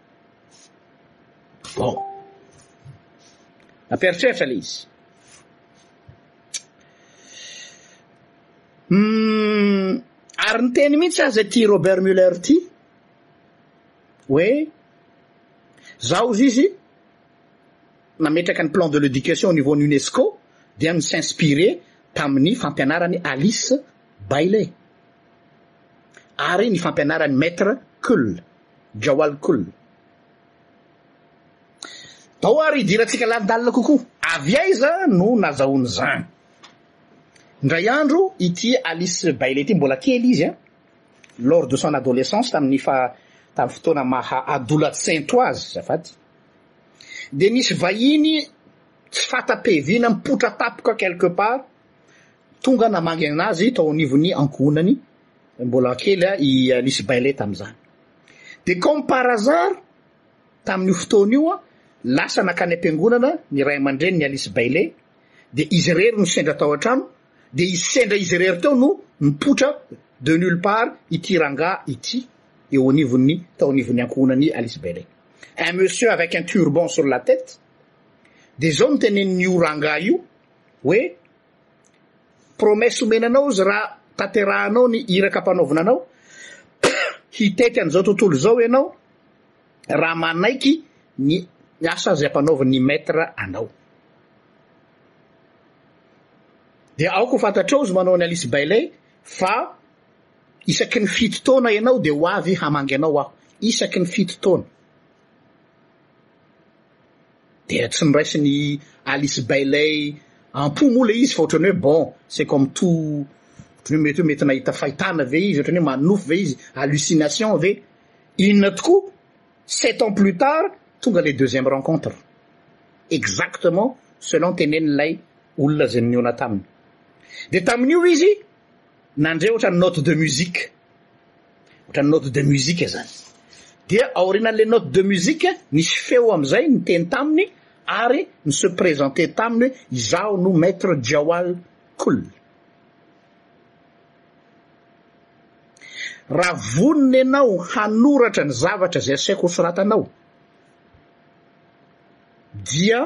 Bon. Nampieritreritra ilay izy. Hmm, ary niteny mihitsy aza ity Robert Muller ity hoe zao izy izy nametraka ny plan de l'éducation au niveau ny UNESCO dia ny s'inspirer tamin'ny fampianarany Alice Bailey. ary ny fampianaran'i Maître Kul, Jawal Kul. Tao ary hidirantsika lalindalina kokoa. Avy aiza no nazahoany izany? Indray andro, ity Alice Bailey ity, mbola kely izy an, lors de son adolescence, tamin'ny fa tamin'ny fotoana maha adolatcento azy, azafady, dia nisy vahiny tsy fata-pehivina mipotra tapoka quelque part, Tonga namangy an'azy tao anivon'ny ankohonany mbola kely i Alice Bailey tamin'izany. Dia comme par hasard, tamin'io fotoana io, lasa nakany am-piangonana ny ray aman-dreny ny Alice Bailey, dia izy irery no sendra tao an-trano, dia izy sendra izy irery teo no nipoitra de nulle part ity rangahy ity eo anivon'ny tao anivon'ny ankohonan'i Alice Bailey. Un monsieur avec un turban sur la tête, dia izao no tenenin'io rangahy io, hoe promesse omena anao izy raha tanterahanao ny iraka ampanaovina anao hitety an'izao tontolo izao ianao raha manaiky ny ny asa izay ampanaovin'ny maître anao dia aoka ho fantatrao izy manao ny Alice Bailey fa isaky ny fito taona ianao dia ho avy hamangy anao aho isaky ny fito taona Dia tsy noraisin'i Alice Bailey am-po moa ilay izy fa ohatran'ny hoe bon, c'est comme tout, ohatran'ny hoe mety hoe mety nahita fahitana ve izy, ohatran'ny hoe manonofy ve izy, hallucination ve? Inona tokoa? Sept ans plus tard, tonga ilay deuxième rencontre. Exactement selon tenenin'ilay olona izay nihaona taminy. Dia tamin'io izy. Nandre ohatran'ny note de musique, ohatran'ny note de musique izany. Dia aorianan'ilay note de musique, nisy feo amin'izay niteny taminy ary ni-se présenter taminy hoe izaho no Maître Jawal Kul. Raha vonona ianao hanoratra ny zavatra izay asaiko hosoratanao dia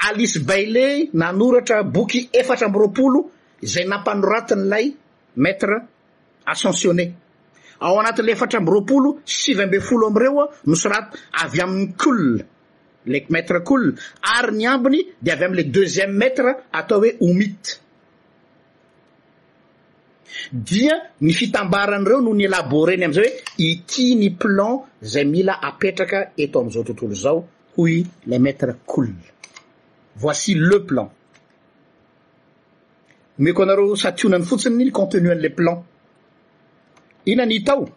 Alice Bailey nanoratra boky efatra amby roapolo izay nampanoratin'ilay Maître Ascensionné. Ao anatin'ilay efatra amby roapolo, sivy ambin'ny folo amin'ireo nosoraty avy amin'ny Cool, ilay Maître Cool, ary ny ambiny dia avy amin'ilay deuxième Maître atao hoe Oumit. Dia ny fitambaran'ireo no ni-élaborer-ny amin'izay hoe ity ny plan izay mila apetraka eto amin'izao tontolo izao Hoy ilay Maître Cool, Voici le plan. Omeko anareo sationany fotsiny ny contenu an'ilay plan. Inona ny hita ao?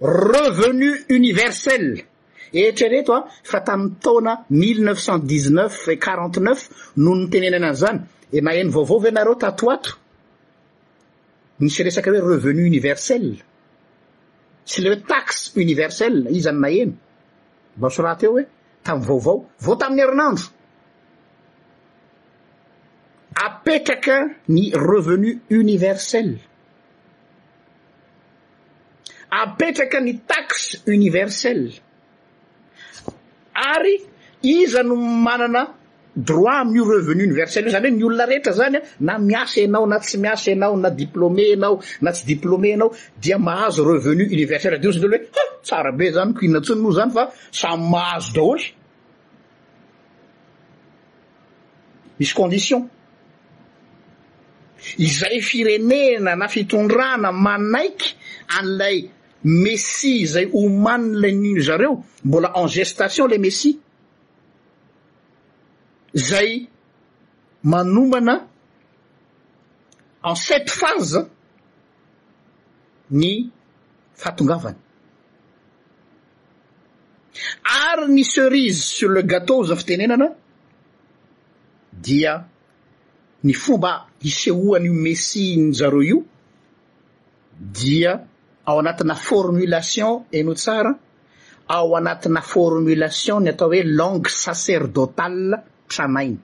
Revenu universel. Eritrereto a, fa tamin'ny taona mille neuf cent dix-neuf et quarante-neuf no nitenenana an'izany. E naheno vaovao ve nareo tato ho ato? Nisy resaka hoe revenu universel? Tsy ilay hoe taxe universelle, iza no naheno? Mba soraty eo hoe, tamin'ny vaovao, vao tamin'ny herinandro, apetraka ny revenu universel, apetraka ny taxe universelle. Ary iza no manana droit amin'io revenu universel io? Izany hoe ny olona rehetra izany an, na miasa ianao na tsy miasa ianao, na diplôme ianao na tsy diplôme ianao dia mahazo revenu universel. Dia hozy ny olona hoe, ha! tsara be izany, ko inona intsony moa izany fa samy mahazo daholo. Misy condition. Izay firenena na fitondrana manaiky an'ilay Messie izay omanin'ilay nini zareo mbola en gestation ilay Messie izay manomana en sept phase ny fahatongavany. Ary ny cerise sur le gâteau izao fitenenana dia ny fomba hisehoan'io Messie-njareo io dia ao anatina formulation, heno tsara, ao anatina formulation ny atao hoe langue sacerdotale tranainy.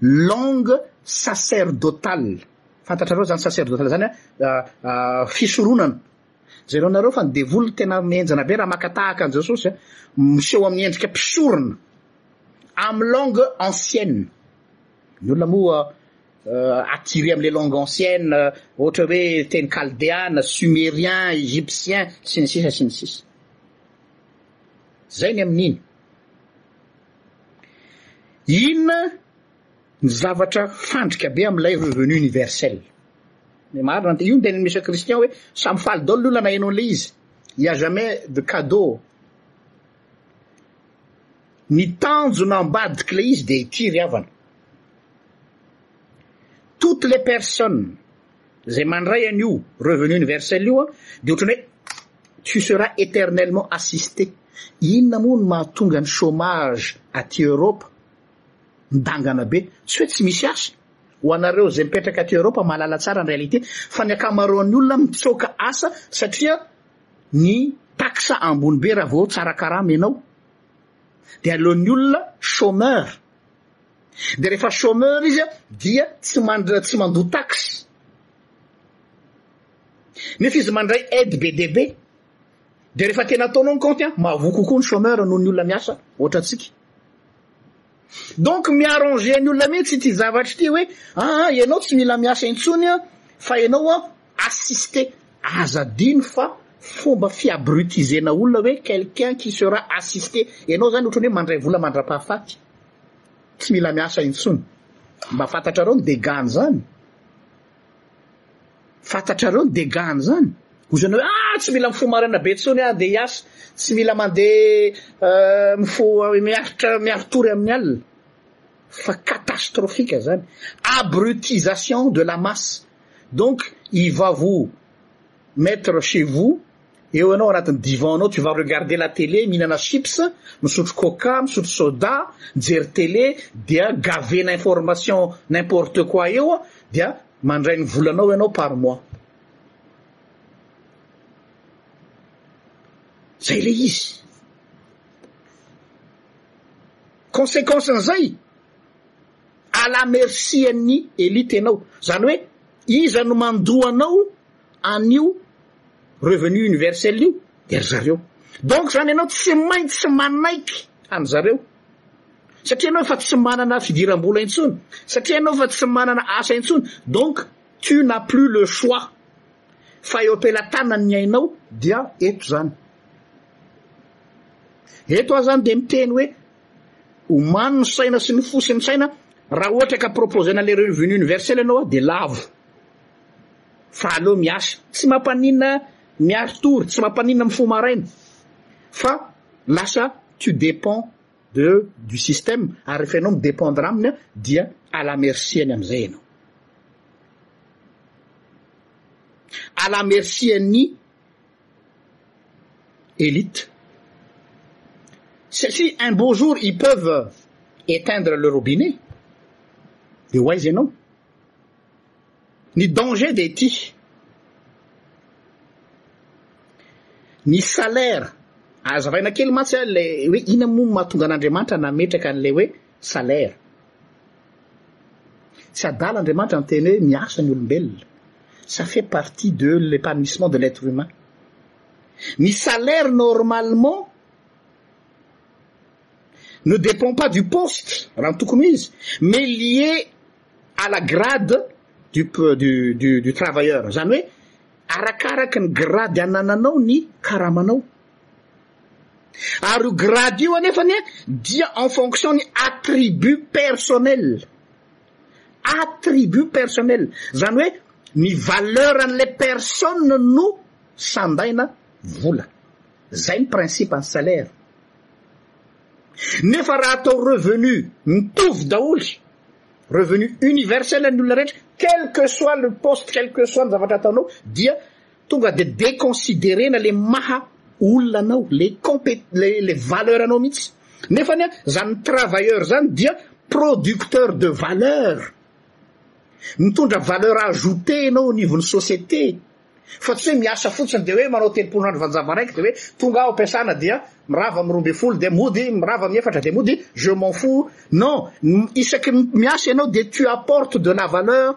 Langue sacerdotale. Fantatrareo zany sacerdotale zany ah, ah, fisoronana. Jereo nareo fa ny devoly tena mihenjana be raha maka tahaka an'i Jesosy, ah. miseho amin'ny endrika mpisorona, amin'ny langue ancienne. Ny olona moa Attiré amin'ilay langue ancienne, ohatra hoe teny kaldeana, sumerien, egyptien, sy ny sisa sy ny sisa. Zay ny amin'iny. Inona ny zavatra fandrika be amin'ilay revenu universel? Ny marina ny io ny tenin'i Monsieur Christian hoe samy faly daholo ny olona naheno an'ilay izy. Il n'y a jamais de cadeau. Ny tanjona ambadik'ilay izy dia ity ry havana. Toutes les personnes izay mandray an'io revenu universel io dia ohatran'ny hoe tu seras éternellement assisté. Inona moa no mahatonga ny chômage aty Europe midangana be? Tsy hoe tsy misy asa, ho anareo izay mipetraka aty Europe mahalala tsara ny réalité fa ny ankamaroan'ny olona mitsoaka asa satria ny taxe ambony be raha vao tsara karama ianao dia aleon'ny olona chômeur. dia rehefa chômeur izy dia tsy mandr tsy mandoa taxe nefa izy mandray aide be dia be dia rehefa tena ataonao ny kaonty a mahavoa kokoa ny chômeur noho ny olona miasa ohatra antsika donc mi-arranger ny olona mihitsy ity zavatra ity hoe aa ianao tsy mila miasa intsony a fa ianao a assister, aza adino fa fomba fi abrutizena olona hoe quelqu'un qui sera assisté, ianao zany otrany hoe mandray vola mandrapahafaty, tsy mila miasa intsony, mba fantatrareo ny dégâts an'izany, fantatrareo ny dégâts an'izany, ozy anao hoe ah tsy mila mifoha maraina be intsony aho de hiasa, tsy mila mandeha mifoha miaritra miaritory amin'ny alina, fa catastrophique zany, abrutisation de la masse. Donc i vavo maitre chez vous, eo ianao anatin'ny divan anao tu vas regarder la télé, mihinana chips, misotro coca, misotro soda, mijery télé dia gavena information n'importe quoi eo dia mandray ny volanao ianao par mois. Zay le izy. Consequence an'izay, à la merci an'ny elite anao zany hoe iza no mandoa anao an'io revenu universel io dia ry zareo donc zany ianao tsy maintsy manaiky an'i zareo satria ianao efa tsy manana fidiram-bola intsony satria ianao efa tsy manana asa intsony donc tu n'as plus le choix fa eo am-pelatanan'ny ainao dia eto zany eto aho zany dia miteny hoe Omano ny saina sy ny fo sy ny saina raha ohatra ka proposer-na le revenu universel ianao aho de lavo fa aleo miasa tsy mampaninona miary tory tsy mampaninona mifoha maraina fa lasa tu dépend de du système ary rehefa ianao midépendre aminy a dia à la merci any amin'izay ianao à la merci an'ny Elite. Satria un beau jour ils peuvent eteindre le robinet. Dia ho aiza ianao? Ny danger dia ity. Ny salaire azavaina kely mantsy a le hoe inona moa mahatonga an'Andriamanitra nametraka an'ilay hoe salaire. Tsy adala Andriamanitra niteny hoe miasa ny olombelona, ça fait partie de l'épanouissement de l'être humain. Ny salaire normalement ne dépend pas du poste raha ny tokony ho izy mais lié à la grade du du du du travailleur, izany hoe arakaraka ny grade anananao ny karamanao. Ary io grade io anefa anie dia en fonction ny attribut personnel, attribut personnel, zany hoe ny valeur an'ilay personne no sandaina vola. Zay ny principe ny salaire. Nefa raha atao revenu mitovy daoly, revenu universel an'ny olona rehetra, quel que soit le poste, quel que soit ny zavatra ataonao dia Tonga de deconsiderena le maha olona anao, le compet, le le valeur anao mihitsy. Nefany a, zany travailleur zany dia producteur de valeur, mitondra valeur ajoutée enao ao anivon'ny société, fa tsy hoe miasa fotsiny de hoe manao telopolo andro fanjava raiky de hoe tonga aho am-piasana dia mirava amin'ny roa ambin'ny folo dia mody, mirava amin'ny efatra dia mody, je m'en fous. Non, isaky ny miasa enao dia tu apportes de la valeur,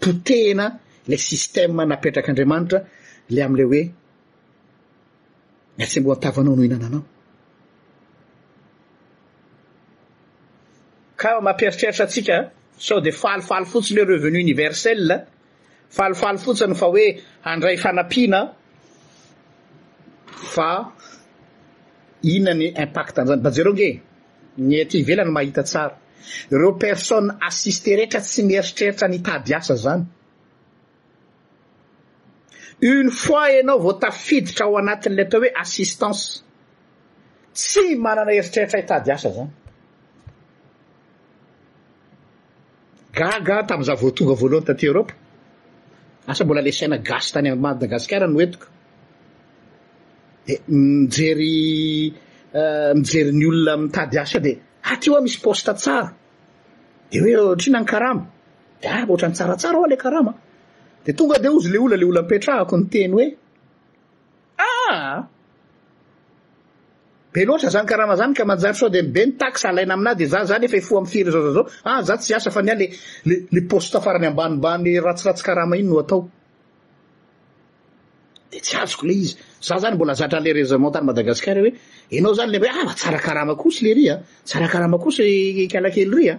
potehina ilay système napetrak'Andriamanitra, ilay amin'ilay hoe ny hatsembohan-tavanao no hinananao. Ka mampieritreritra antsika sao dia falifaly fotsiny hoe revenu universel, Falifaly fotsiny fa hoe handray fanampiana aho fa inona ny impact an'izany? Mba jereo ange e! Ny aty ivelany mahita tsara. Ireo personnes assistes rehetra tsy mieritreritra ny hitady asa izany. Une fois ianao vao tafiditra ao anatin'ilay atao hoe assistance, tsy manana eritreritra hitady asa izany. Gaga aho tamin'izaho vao tonga voalohany taty Europe. Asa mbola ilay saina gasy tany Madagasikara no entiko. Dia mijery eh, mijery ny olona mitady asa dia aty ah, oa misy poste tsara. Dia hoe ohatrina ny karama. Dia ah, ohatrany tsaratsara oa ilay karama. Dia tonga dia ozy ilay olona, ilay olona mipetrahako ny teny hoe Ah! Be loatra zany karama zany ka manjary sao dia be ny taxe alaina aminà dia za zany efa hifoha amin'ny firy zao zao zao. Ah za tsy hiasa fa ny ahy le le le poste farany ambanimbany ratsiratsy karama iny no atao. Dia tsy azoko le izy. Za zany mbola zatra le raisonnement tany Madagasikara hoe ianao zany le hoe ah tsara karama kosa le ry a. Tsara karama kosa i kalakely ry a.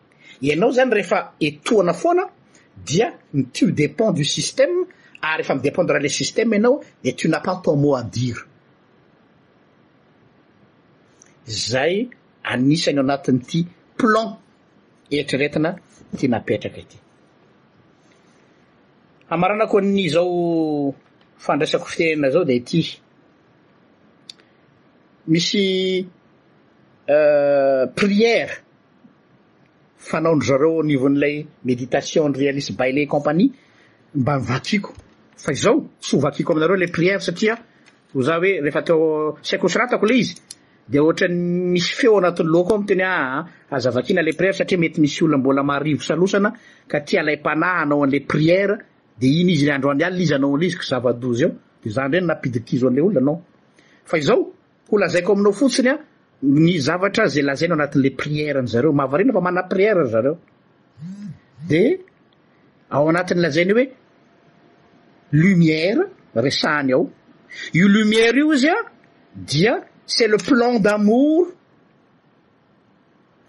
Ianao zany rehefa etoana foana dia ny tu depends du système ary efa mi-dépendre le système ianao dia tu n'as pas ton mot à dire. Zay anisany ao anatin'ity plan eritreretina ty napetraka ity. Hamaranako an'izao fandraisako fitenena zao dia ity. Misy euh, prière fanaon-dry zareo ao anivon'ilay Méditation an'i Realis Bailey et compagnie mba vakiko fa izao tsy ho vakiko aminareo ilay prière satria ho za hoe rehefa teo saiko soratako ilay izy dia ohatran'ny misy feo ao anatin'ny loako ao miteny aa ah, aza vakina ilay prière satria mety misy olona mbola marivo salosana ka tia ilay panahy hanao an'ilay prière dia iny izy ilay androany alina izy hanao an'ilay izy ko zava-doza eo dia za indray nampidikizo an'ilay olona non fa izao Ho lazaiko aminao fotsiny an, ny zavatra zay lazainy ao anatin'le prière ny zareo, mahavariana fa manana prière ry zareo. De ao anatin'ny lazainy hoe lumière resahany ao, io lumière io izy an, dia c'est le plan d'amour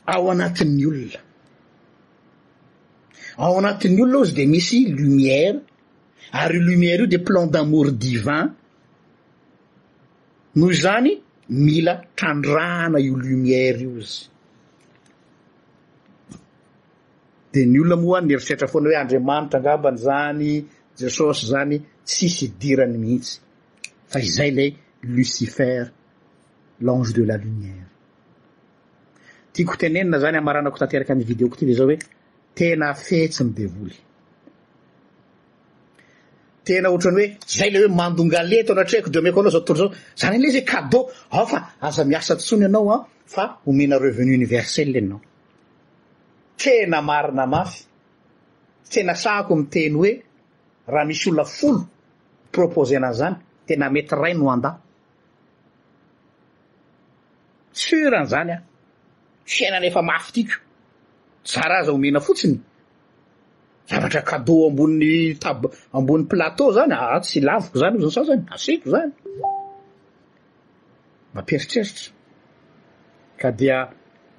ao anatin'ny olona. Ao anatin'ny olona izy dia misy lumière ary io lumière io dia plan d'amour divin. Noho izany mila trandrahana io lumière io izy. Dia ny olona moa mieritreritra foana hoe Andriamanitra angambany izany, Jesosy izany, tsisy idirany mihitsy. Fa izay ilay Lucifer, l'ange de la lumière. Tiako tenenina izany hamaranako tanteraka ny vidéo-ko ity dia izao hoe tena fetsy ny devoly. Tena otrany hoe zay le hoe mandongale eto anatrehako de omeko anao zao tontolo zao. Zany anie ze cadeau ao fa aza miasa tsony anao an fa omena revenu universel enao. Tena marina mafy. Tena sahako miteny hoe raha misy olona folo proposer ana zany tena mety ray no anda. Sur anzany an. Fiainana efa mafy tiko. Zara aza omena fotsiny. zavatra cadeau ambony tab ambony plateau zany aa ah, tsy laviko zany ozy ny sasany asiko zany mampieritreritra ka dia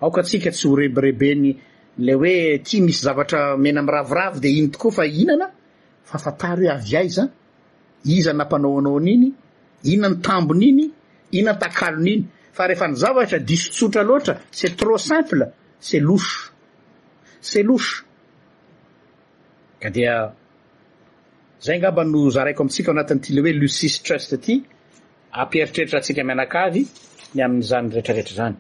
aoka atsika tsy ho rebirebeny le hoe ty misy zavatra mena miraviravy de iny tokoa fa inana fa fataro hoe avy aiza iza nampanao anao an'iny ina ny tambony iny ina ny takalony iny fa rehefa ny zavatra diso tsotra loatra c'est trop simple c'est louche Selosh. Ka dia izay angamba no zaraiko amintsika ao anatin'ity ilay hoe Lucis Trust ity, hampieritreritra antsika mianakavy ny amin'izany rehetrarehetra izany.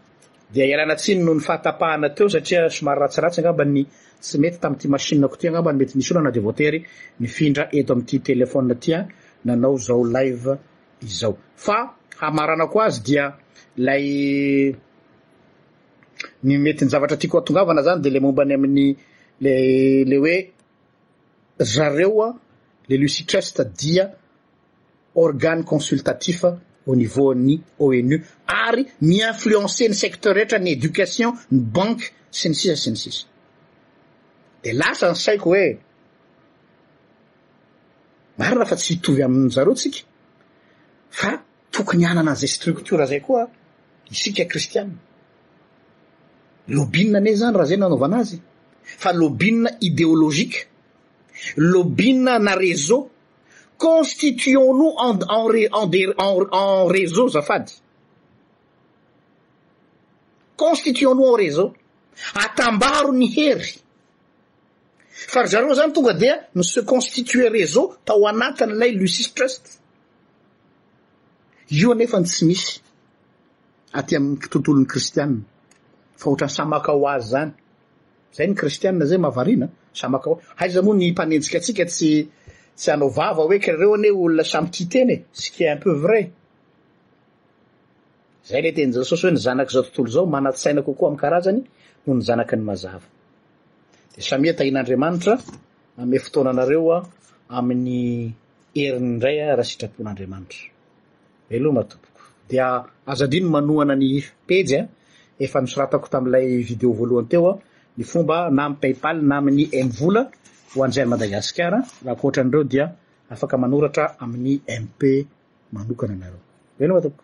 Dia ialana tsiny noho ny fahatapahana teo satria somary ratsiratsy angamba ny tsy mety tamin'ity machine-ko ity angamba ny mety nisy olana dia voatery nifindra eto amin'ity téléphone ity aho nanao izao live izao. Fa hamaranako azy dia ilay Ny mety ny zavatra tiako hatongavana zany de le momba ny amin'ny le le hoe zareo a le Lucy Trust dia organe consultatif au niveau an'ny ONU ary mi-influencer ny secteur rehetra ny éducation, ny banque sy ny sisa sy ny sisa. De lasa ny saiko hoe marina fa tsy hitovy amin-dry zareo tsika fa Tokony hanana an'izay structure izay koa isika kristiana. Lobbying anie izany raha izay no hanaovana azy fa lobbying ideologique, lobbying na réseau, constituons-nous en, en, en, en, en réseau azafady. Constituons-nous en réseau, atambaro ny hery. Fa ry zareo zany tonga dia ni se constituer réseau tao anatin'ilay Lucis Trust. Io anefa no tsy misy aty amin'ny tontolon'ny kristianina fa ohatran'ny samaka ho azy zany. Zay ny kristianina zay mahavariana, samaka ho aiza moa ny mpanenjika antsika tsy tsy hanao vava hoe kereo anie olona samy tia tena e, ce qui est un peu vrai. Izay ilay tenin'i Jesosy hoe ny zanak'izao tontolo izao manan-tsaina kokoa amin'ny karazany noho ny zanaky ny mazava. Dia samia tahin'Andriamanitra hanome fotoana anareo amin'ny heriny indray raha sitrapon'Andriamanitra. Veloma tompoko. Dia aza adino ny manohana ny pejy a. Efa nosoratako tamin'ilay vidéo voalohany teo a, ny fomba na amin'ny PayPal na amin'ny M-vola ho an'i Zay Madagasikara, raha ankoatra an'ireo dia Afaka manoratra amin'ny MP manokana nareo. Veloma tompoko.